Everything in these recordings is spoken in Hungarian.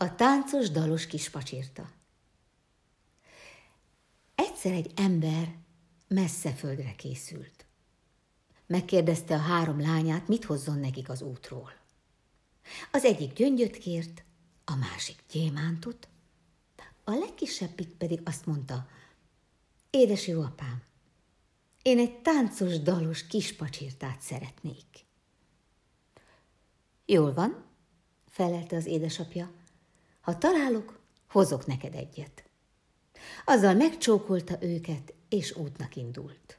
A táncos dalos kispacsirta. Egyszer egy ember messze földre készült. Megkérdezte a három lányát, mit hozzon nekik az útról. Az egyik gyöngyöt kért, a másik gyémántot, a legkisebbik pedig azt mondta, édes jó apám, én egy táncos, dalos kispacsirtát szeretnék. Jól van, felelte az édesapja, ha találok, hozok neked egyet. Azzal megcsókolta őket, és útnak indult.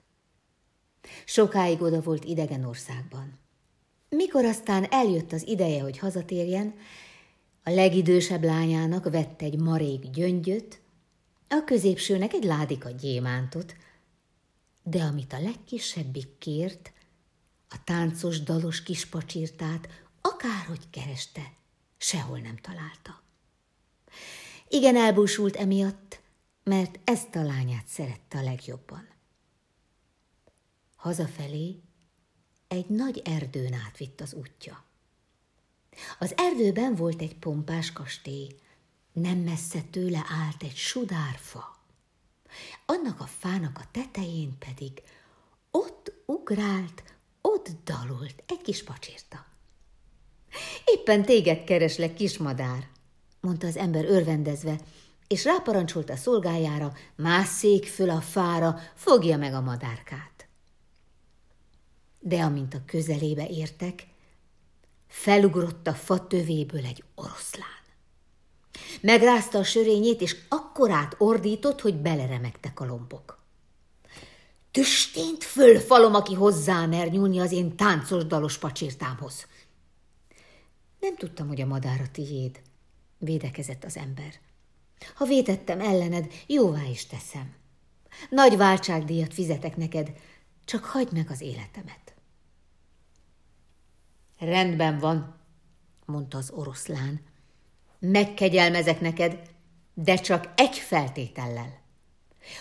Sokáig oda volt idegen országban. Mikor aztán eljött az ideje, hogy hazatérjen, a legidősebb lányának vett egy marék gyöngyöt, a középsőnek egy ládika gyémántot, de amit a legkisebbik kért, a táncos, dalos kispacsirtát, akárhogy kereste, sehol nem találta. Igen elbúsult emiatt, mert ezt a lányát szerette a legjobban. Hazafelé egy nagy erdőn átvitt az útja. Az erdőben volt egy pompás kastély, nem messze tőle állt egy sudárfa. Annak a fának a tetején pedig ott ugrált, ott dalolt egy kis pacsirta. Éppen téged kereslek, kismadár, mondta az ember örvendezve, és ráparancsolta a szolgájára, másszék föl a fára, fogja meg a madárkát. De amint a közelébe értek, felugrott a fa tövéből egy oroszlán. Megrázta a sörényét, és akkorát ordított, hogy beleremegtek a lombok. Tüstént fölfalom, aki hozzá mer nyúlni az én táncos dalos pacsirtámhoz. Nem tudtam, hogy a madár a tiéd, védekezett az ember. Ha vétettem ellened, jóvá is teszem. Nagy váltságdíjat fizetek neked, csak hagyd meg az életemet. Rendben van, mondta az oroszlán. Megkegyelmezek neked, de csak egy feltétellel.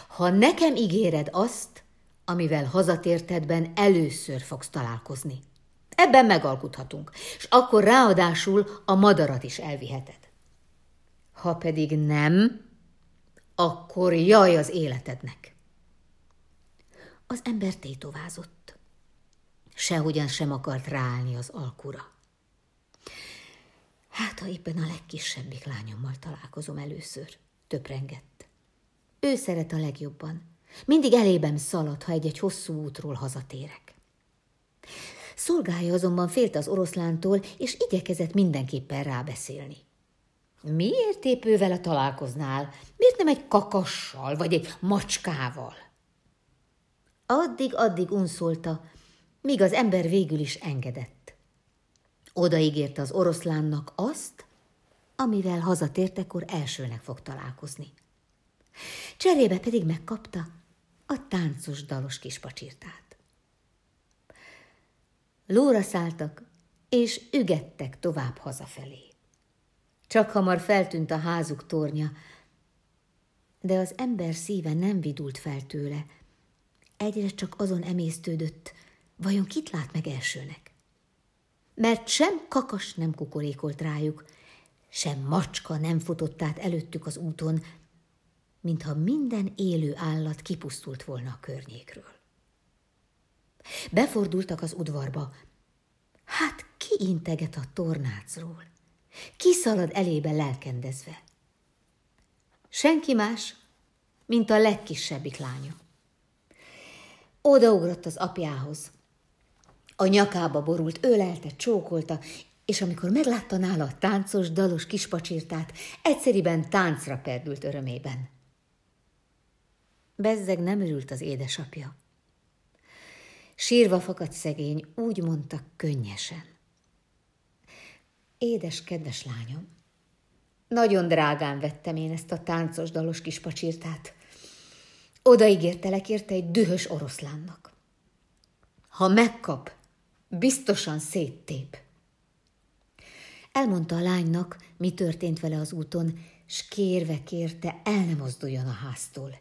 Ha nekem ígéred azt, amivel hazatértedben először fogsz találkozni. Ebben megalkuthatunk, és akkor ráadásul a madarat is elviheted. Ha pedig nem, akkor jaj az életednek. Az ember tétovázott. Sehogyan sem akart ráállni az alkura. Hát, ha éppen a legkisebbik lányommal találkozom először, töprengett. Ő szeret a legjobban. Mindig elében szalad, ha egy-egy hosszú útról hazatérek. Szolgája azonban félt az oroszlántól, és igyekezett mindenképpen rábeszélni. Miért épp ő vele találkoznál? Miért nem egy kakassal, vagy egy macskával? Addig-addig unszolta, míg az ember végül is engedett. Odaígérte az oroszlánnak azt, amivel hazatértekor elsőnek fog találkozni. Cserébe pedig megkapta a táncos dalos kispacsirtát. Lóra szálltak, és ügettek tovább hazafelé. Csak hamar feltűnt a házuk tornya, de az ember szíve nem vidult fel tőle. Egyre csak azon emésztődött, vajon kit lát meg elsőnek. Mert sem kakas nem kukorékolt rájuk, sem macska nem futott át előttük az úton, mintha minden élő állat kipusztult volna a környékről. Befordultak az udvarba. Hát ki integet a tornácról? Kiszalad elébe lelkendezve. Senki más, mint a legkisebbik lánya. Odaugrott az apjához. A nyakába borult, ölelte, csókolta, és amikor meglátta nála a táncos, dalos kispacsirtát, egyszeriben táncra perdült örömében. Bezzeg nem örült az édesapja. Sírva fakadt szegény, úgy mondta könnyesen. Édes, kedves lányom, nagyon drágán vettem én ezt a táncos, dalos kis pacsirtát. Odaígértelek érte egy dühös oroszlánnak. Ha megkap, biztosan széttép. Elmondta a lánynak, mi történt vele az úton, s kérve kérte, el ne mozduljon a háztól.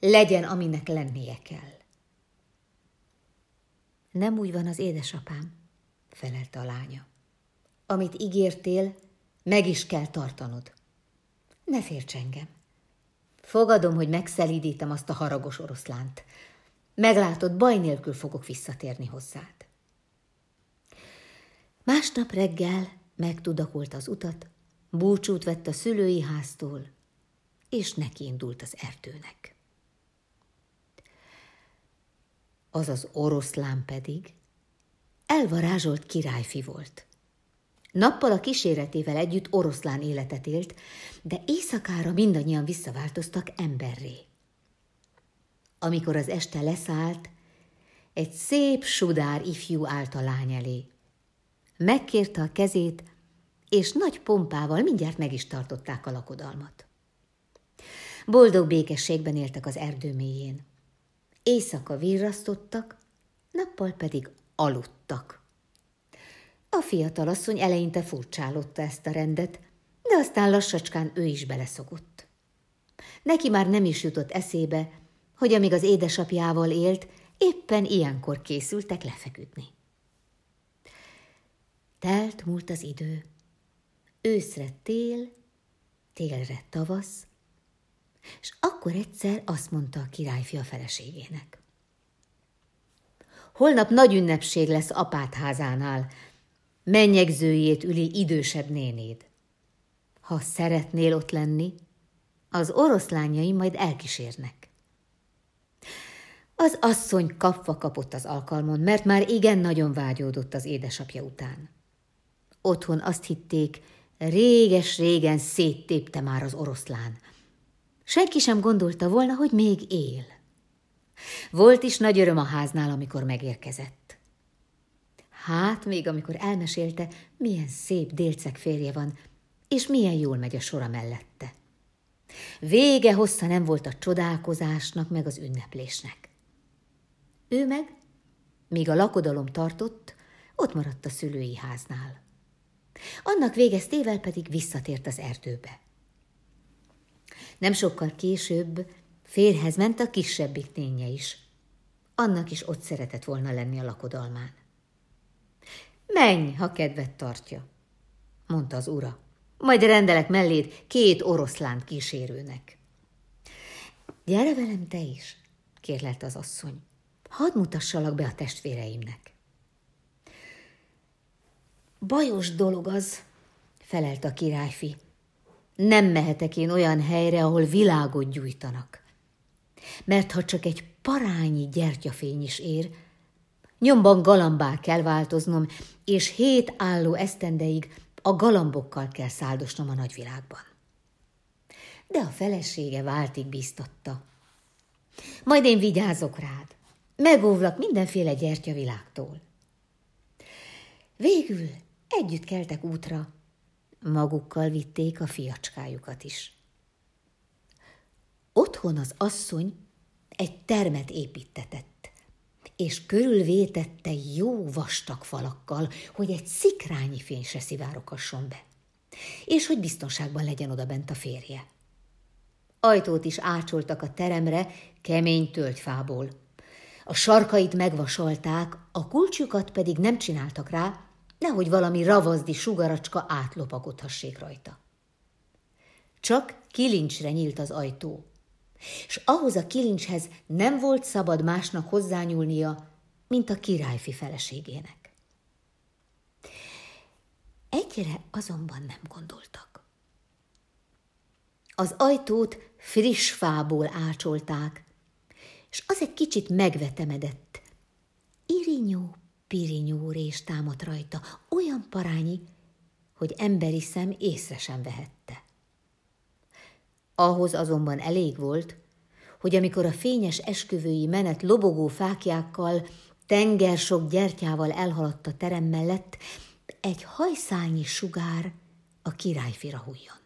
Legyen, aminek lennie kell. Nem úgy van az édesapám, felelte a lánya. Amit ígértél, Meg is kell tartanod. Ne férts engem. Fogadom, hogy megszelídítem azt a haragos oroszlánt. Meglátod, baj nélkül fogok visszatérni hozzád. Másnap reggel megtudakolt az utat, búcsút vett a szülői háztól, és neki indult az erdőnek. Az az oroszlán pedig elvarázsolt királyfi volt. Nappal a kíséretével együtt oroszlán életet élt, de éjszakára mindannyian visszaváltoztak emberré. Amikor az este leszállt, egy szép sudár ifjú állt a lány elé. Megkérte a kezét, és nagy pompával mindjárt meg is tartották a lakodalmat. Boldog békességben éltek az erdő mélyén. Éjszaka virrasztottak, nappal pedig aludtak. A fiatal asszony eleinte furcsálotta ezt a rendet, de aztán lassacskán ő is beleszokott. Neki már nem is jutott eszébe, hogy amíg az édesapjával élt, éppen ilyenkor készültek lefeküdni. Telt múlt az idő. Őszre tél, télre tavasz, és akkor egyszer azt mondta a királyfi a feleségének. Holnap nagy ünnepség lesz apát házánál, mennyegzőjét üli idősebb nénéd. Ha szeretnél ott lenni, az oroszlányai majd elkísérnek. Az asszony kapva kapott az alkalmon, mert már igen nagyon vágyódott az édesapja után. Otthon azt hitték, réges-régen széttépte már az oroszlán. Senki sem gondolta volna, hogy még él. Volt is nagy öröm a háznál, amikor megérkezett. Hát, még amikor elmesélte, milyen szép délceg férje van, és milyen jól megy a sora mellette. Vége hossza nem volt a csodálkozásnak, meg az ünneplésnek. Ő meg, míg a lakodalom tartott, ott maradt a szülői háznál. Annak végeztével pedig visszatért az erdőbe. Nem sokkal később férhez ment a kisebbik nénye is. Annak is ott szeretett volna lenni a lakodalmán. Menj, ha kedvet tartja, mondta az ura. Majd rendelek melléd két oroszlánt kísérőnek. Gyere velem te is, kérlelt az asszony. Hadd mutassalak be a testvéreimnek. Bajos dolog az, felelt a királyfi. Nem mehetek én olyan helyre, ahol világot gyújtanak. Mert ha csak egy parányi gyertyafény is ér, nyomban galambá kell változnom, és hét álló esztendeig a galambokkal kell száldosnom a nagyvilágban. De a felesége váltig biztatta. Majd én vigyázok rád, megóvlak mindenféle gyertyavilágtól. Végül Együtt keltek útra, magukkal vitték a fiacskájukat is. Otthon az asszony egy termet építetett, és körülvétette jó vastag falakkal, hogy egy szikrányi fény se szivárokasson be, és hogy biztonságban legyen oda bent a férje. Ajtót is ácsoltak a teremre kemény tölgyfából. A sarkait megvasalták, a kulcsjukat pedig nem csináltak rá, nehogy valami ravazdi sugaracska átlopagodhassék rajta. Csak kilincsre nyílt az ajtó, és ahhoz a kilincshez nem volt szabad másnak hozzányúlnia, mint a királyfi feleségének. Egyre azonban nem gondoltak. Az ajtót friss fából ácsolták, és az egy kicsit megvetemedett. Irinyó pirinyó rés támadt rajta, olyan parányi, hogy emberi szem észre sem vehette. Ahhoz azonban elég volt, hogy amikor a fényes esküvői menet lobogó fákjákkal, tenger sok gyertyával elhaladt a terem mellett, egy hajszálnyi sugár a királyfira hújjon.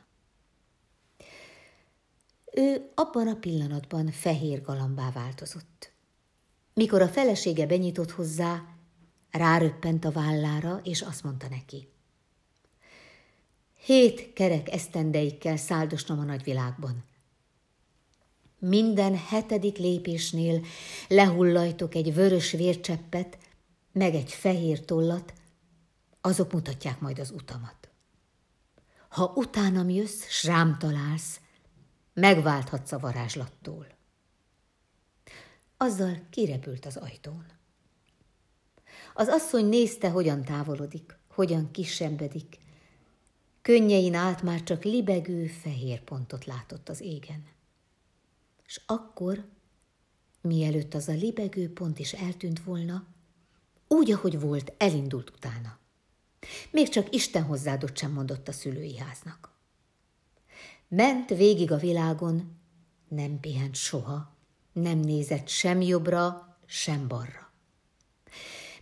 Ő abban a pillanatban fehér galambá változott. Mikor a felesége benyitott hozzá, Ráröppent a vállára, és azt mondta neki. Hét kerek esztendeikkel száldosnom a nagyvilágban. Minden hetedik lépésnél lehullajtok egy vörös vércseppet, meg egy fehér tollat, azok mutatják majd az utamat. Ha utánam jössz, s rám találsz, megválthatsz a varázslattól. Azzal kirepült az ajtón. Az asszony nézte, hogyan távolodik, hogyan kisembedik. Könnyein át már csak libegő fehér pontot látott az égen. És akkor, mielőtt az a libegő pont is eltűnt volna, úgy, ahogy volt, elindult utána. Még csak Isten hozzáadott sem mondott a szülői háznak. Ment végig a világon, nem pihent soha, nem nézett sem jobbra, sem balra.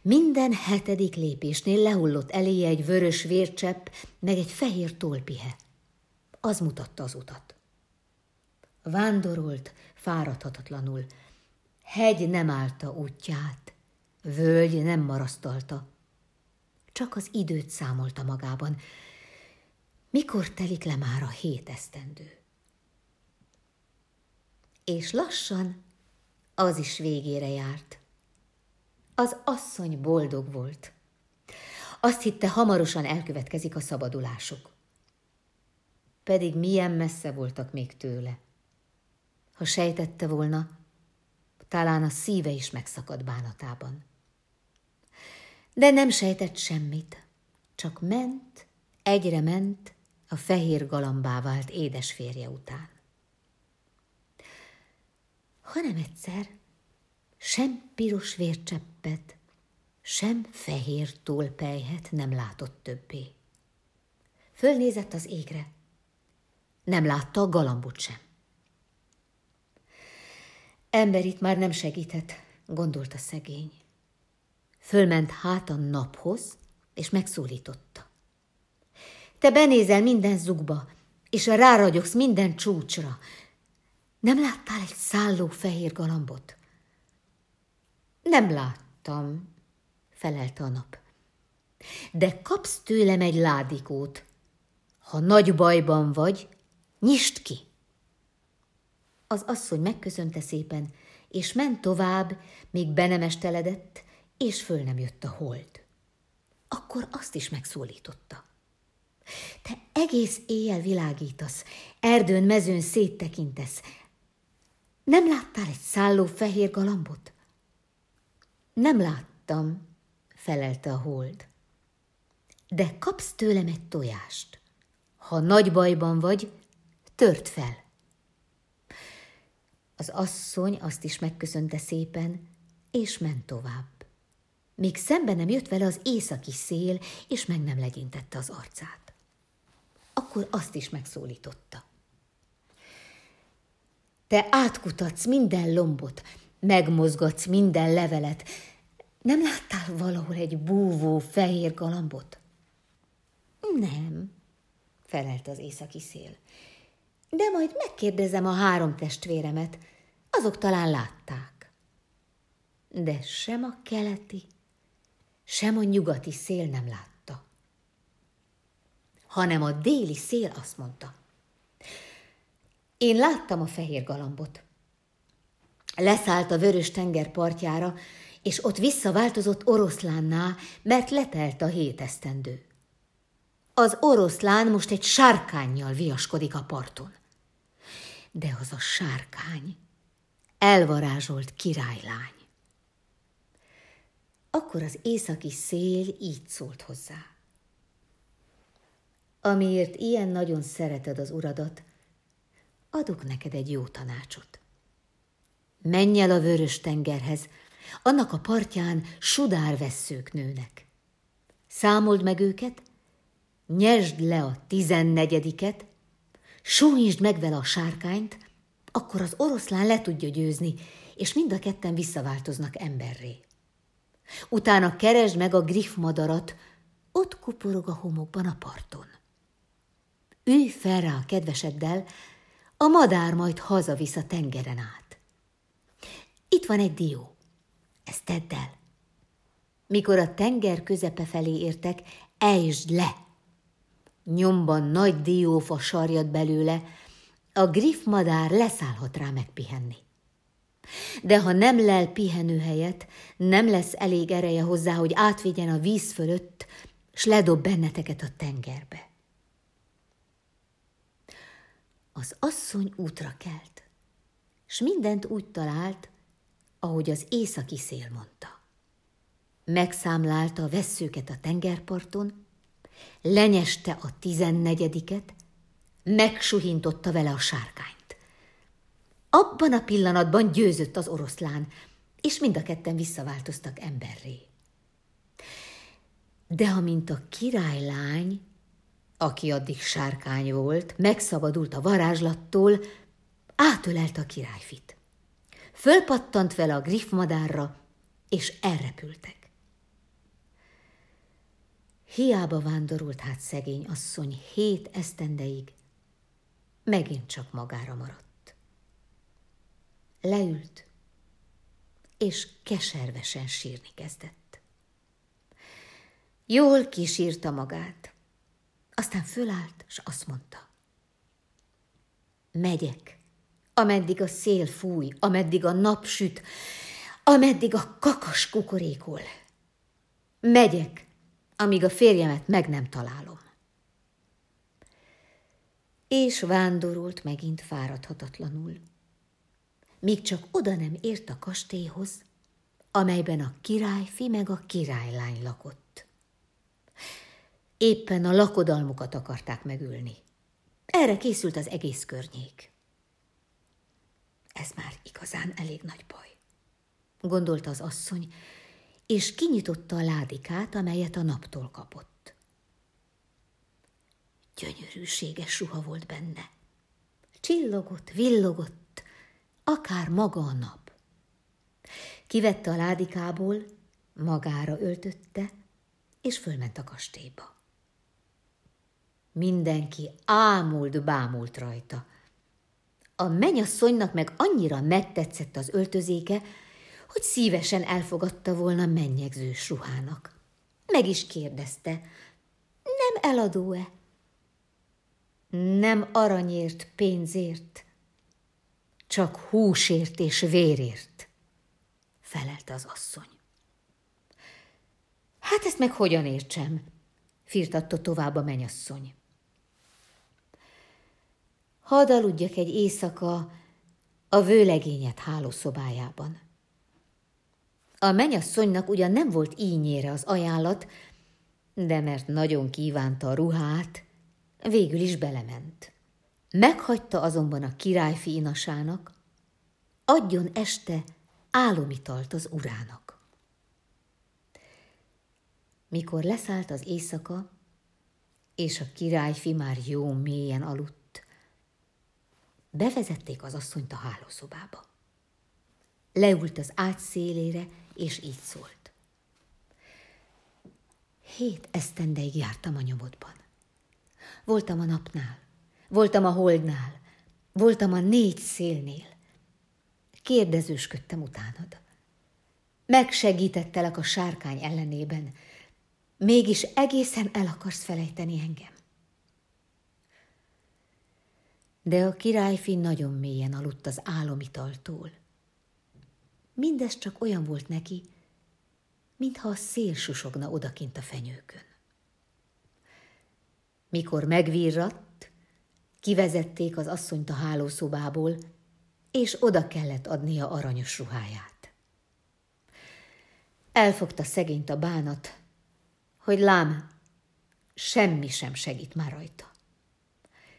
Minden hetedik lépésnél lehullott eléje egy vörös vércsepp, meg egy fehér tolpihe. Az mutatta az utat. Vándorolt, fáradhatatlanul. Hegy nem állta útját, völgy nem marasztalta. Csak az időt számolta magában. Mikor telik le már a hét esztendő? És lassan az is végére járt. Az asszony boldog volt. Azt hitte, hamarosan elkövetkezik a szabadulásuk. Pedig milyen messze voltak még tőle. Ha sejtette volna, talán a szíve is megszakad bánatában. De nem sejtett semmit, csak ment, egyre ment a fehér galambá vált édes férje után. Hanem egyszer sem piros vércseppet, sem fehér tólpejhet nem látott többé. Fölnézett az égre. Nem látta a galambot sem. Ember itt már nem segített, gondolta szegény. Fölment hát a naphoz, és megszólította. Te benézel minden zugba, és ráragyogsz minden csúcsra. Nem láttál egy szálló fehér galambot? Nem láttam, felelte a nap. De kapsz tőlem egy ládikót. Ha nagy bajban vagy, nyisd ki. Az asszony megköszönte szépen, és ment tovább, míg be nem esteledett, és föl nem jött a hold. Akkor azt is megszólította. Te egész éjjel világítasz, erdőn, mezőn széttekintesz. Nem láttál egy szálló fehér galambot? Nem láttam, felelte a hold. De kapsz tőlem egy tojást. Ha nagy bajban vagy, tört fel. Az asszony azt is megköszönte szépen, és ment tovább. Még szembe nem jött vele az északi szél, és meg nem legyintette az arcát. Akkor azt is megszólította. Te átkutatsz minden lombot, megmozgatsz minden levelet. Nem láttál valahol egy búvó fehér galambot? Nem, felelt az északi szél. De majd megkérdezem a három testvéremet, azok talán látták. De sem a keleti, sem a nyugati szél nem látta, hanem a déli szél azt mondta. Én láttam a fehér galambot. Leszállt a vörös tenger partjára, és ott visszaváltozott oroszlánná, mert letelt a hét esztendő. Az oroszlán most egy sárkányjal viaskodik a parton. De az a sárkány elvarázsolt királylány. Akkor az északi szél így szólt hozzá. Amiért ilyen nagyon szereted az uradat, adok neked egy jó tanácsot. Menj el a vörös tengerhez, annak a partján sudárvesszők nőnek. Számold meg őket, nyesd le a tizennegyediket, súnyítsd meg vele a sárkányt, akkor az oroszlán le tudja győzni, és mind a ketten visszaváltoznak emberré. Utána keresd meg a griffmadarat, ott kuporog a homokban a parton. Ülj fel rá a kedveseddel, a madár majd hazavisz a tengeren át. Itt van egy dió, ezt tedd el. Mikor a tenger közepe felé értek, ejtsd le. Nyomban nagy diófa sarjad belőle, a griffmadár leszállhat rá megpihenni. De ha nem lel pihenőhelyet, nem lesz elég ereje hozzá, hogy átvigyen a víz fölött, s ledob benneteket a tengerbe. Az asszony útra kelt, s mindent úgy talált, ahogy az északi szél mondta. Megszámlálta a vesszőket a tengerparton, lenyeste a tizennegyediket, megsuhintotta vele a sárkányt. Abban a pillanatban győzött az oroszlán, és mind a ketten visszaváltoztak emberré. De amint a királylány, aki addig sárkány volt, megszabadult a varázslattól, átölelte a királyfit. Fölpattant vele a griffmadárra, és elrepültek. Hiába vándorolt hát szegény asszony hét esztendeig, megint csak magára maradt. Leült, és keservesen sírni kezdett. Jól kísírta magát, aztán fölállt, és azt mondta. Megyek, ameddig a szél fúj, ameddig a nap süt, ameddig a kakas kukorékol. Megyek, amíg a férjemet meg nem találom. És vándorolt megint fáradhatatlanul, míg csak oda nem ért a kastélyhoz, amelyben a királyfi meg a királylány lakott. Éppen a lakodalmukat akarták megülni. Erre készült az egész környék. Ez már igazán elég nagy baj, gondolta az asszony, és kinyitotta a ládikát, amelyet a naptól kapott. Gyönyörűséges ruha volt benne. Csillogott, villogott, akár maga a nap. Kivette a ládikából, magára öltötte, és fölment a kastélyba. Mindenki ámult, bámult rajta. A menyasszonynak meg annyira megtetszett az öltözéke, hogy szívesen elfogadta volna mennyegzős ruhának. Meg is kérdezte, nem eladó-e? Nem aranyért, pénzért, csak húsért és vérért, felelte az asszony. Hát ezt meg hogyan értsem? firtatta tovább a menyasszony. Hadd aludjak egy éjszaka a vőlegényet hálószobájában. A menyasszonynak ugyan nem volt ínyére az ajánlat, de mert nagyon kívánta a ruhát, végül is belement. Meghagyta azonban a királyfi inasának, adjon este álomitalt az urának. Mikor leszállt az éjszaka, és a királyfi már jó mélyen aludt, bevezették az asszonyt a hálószobába. Leült az ágy szélére, és így szólt. Hét esztendeig jártam a nyomodban. Voltam a napnál, voltam a holdnál, voltam a négy szélnél. Kérdezősködtem utánad. Megsegítettelek a sárkány ellenében, mégis egészen el akarsz felejteni engem. De a királyfi nagyon mélyen aludt az álomitaltól. Mindez csak olyan volt neki, mintha a szél susogna odakint a fenyőkön. Mikor megvirratt, kivezették az asszonyt a hálószobából, és oda kellett adnia aranyos ruháját. Elfogta szegényt a bánat, hogy lám, semmi sem segít már rajta.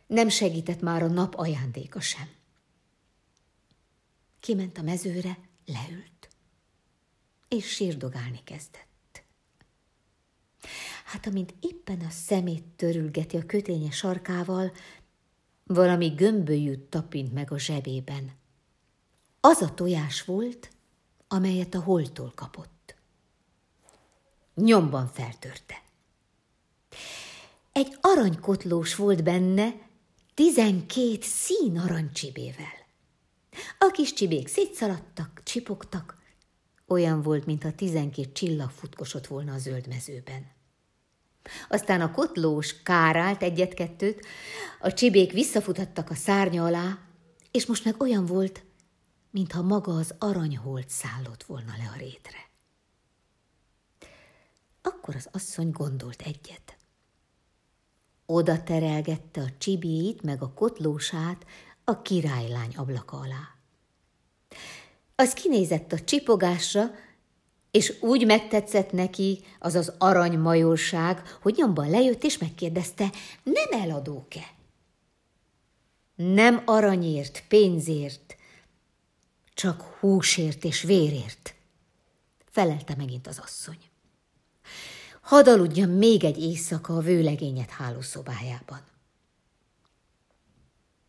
Nem segített már a nap ajándéka sem. Kiment a mezőre, leült, és sírdogálni kezdett. Hát, amint éppen a szemét törülgeti a köténye sarkával, valami gömbölyűt tapint meg a zsebében. Az a tojás volt, amelyet a holtól kapott. Nyomban feltörte. Egy aranykotlós volt benne, tizenkét szín aranycsibével. A kis csibék szétszaladtak, csipogtak, olyan volt, mintha tizenkét csillag futkosott volna a zöld mezőben. Aztán a kotlós kárált egyet-kettőt, a csibék visszafutattak a szárnya alá, és most meg olyan volt, mintha maga az aranyholt szállott volna le a rétre. Akkor az asszony gondolt egyet. Oda terelgette a csibéit meg a kotlósát a királylány ablaka alá. Az kinézett a csipogásra, és úgy megtetszett neki az az aranymajorság, hogy nyomban lejött és megkérdezte, nem eladók-e? Nem aranyért, pénzért, csak húsért és vérért, felelte megint az asszony. Hadd aludjam még egy éjszaka a vőlegényet hálószobájában.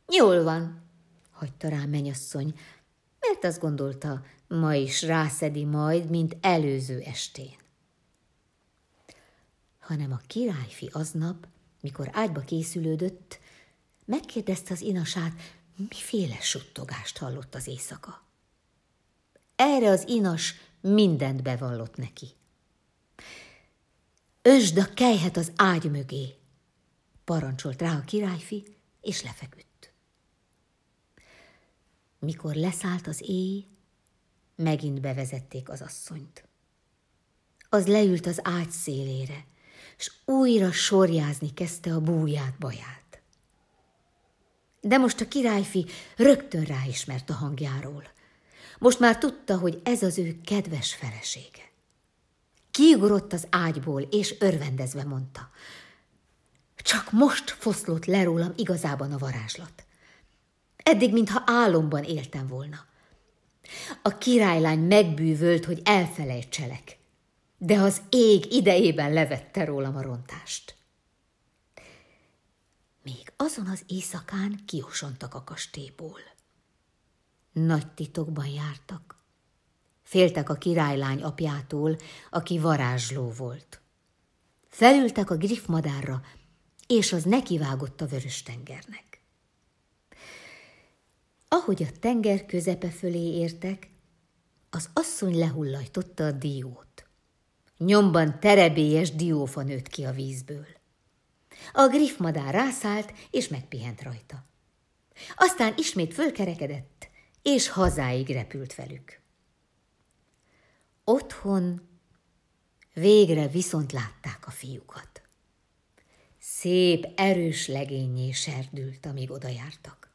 Jól van, hagyta rá menyasszony, mert azt gondolta, ma is rászedi majd, mint előző estén. Hanem a királyfi aznap, mikor ágyba készülődött, megkérdezte az inasát, miféle suttogást hallott az éjszaka. Erre az inas mindent bevallott neki. Ösd a kejhet az ágy mögé, parancsolt rá a királyfi, és lefeküdt. Mikor leszállt az éj, megint bevezették az asszonyt. Az leült az ágy szélére, és újra sorjázni kezdte a búját baját. De most a királyfi rögtön ráismert a hangjáról. Most már tudta, hogy ez az ő kedves felesége. Kiugrott az ágyból, és örvendezve mondta. Csak most foszlott le rólam igazában a varázslat. Eddig, mintha álomban éltem volna. A királylány megbűvölt, hogy elfelejtselek, de az ég idejében levette rólam a rontást. Még azon az éjszakán kiosontak a kastélyból. Nagy titokban jártak. Féltek a királylány apjától, aki varázsló volt. Felültek a griffmadárra, és az nekivágott a vörös tengernek. Ahogy a tenger közepe fölé értek, az asszony lehullajtotta a diót. Nyomban terebélyes diófa nőtt ki a vízből. A griffmadár rászállt, és megpihent rajta. Aztán ismét fölkerekedett, és hazáig repült velük. Otthon végre viszont látták a fiúkat. Szép, erős legényé serdült, amíg oda jártak.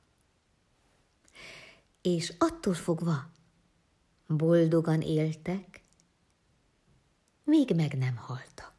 És attól fogva boldogan éltek, míg meg nem haltak.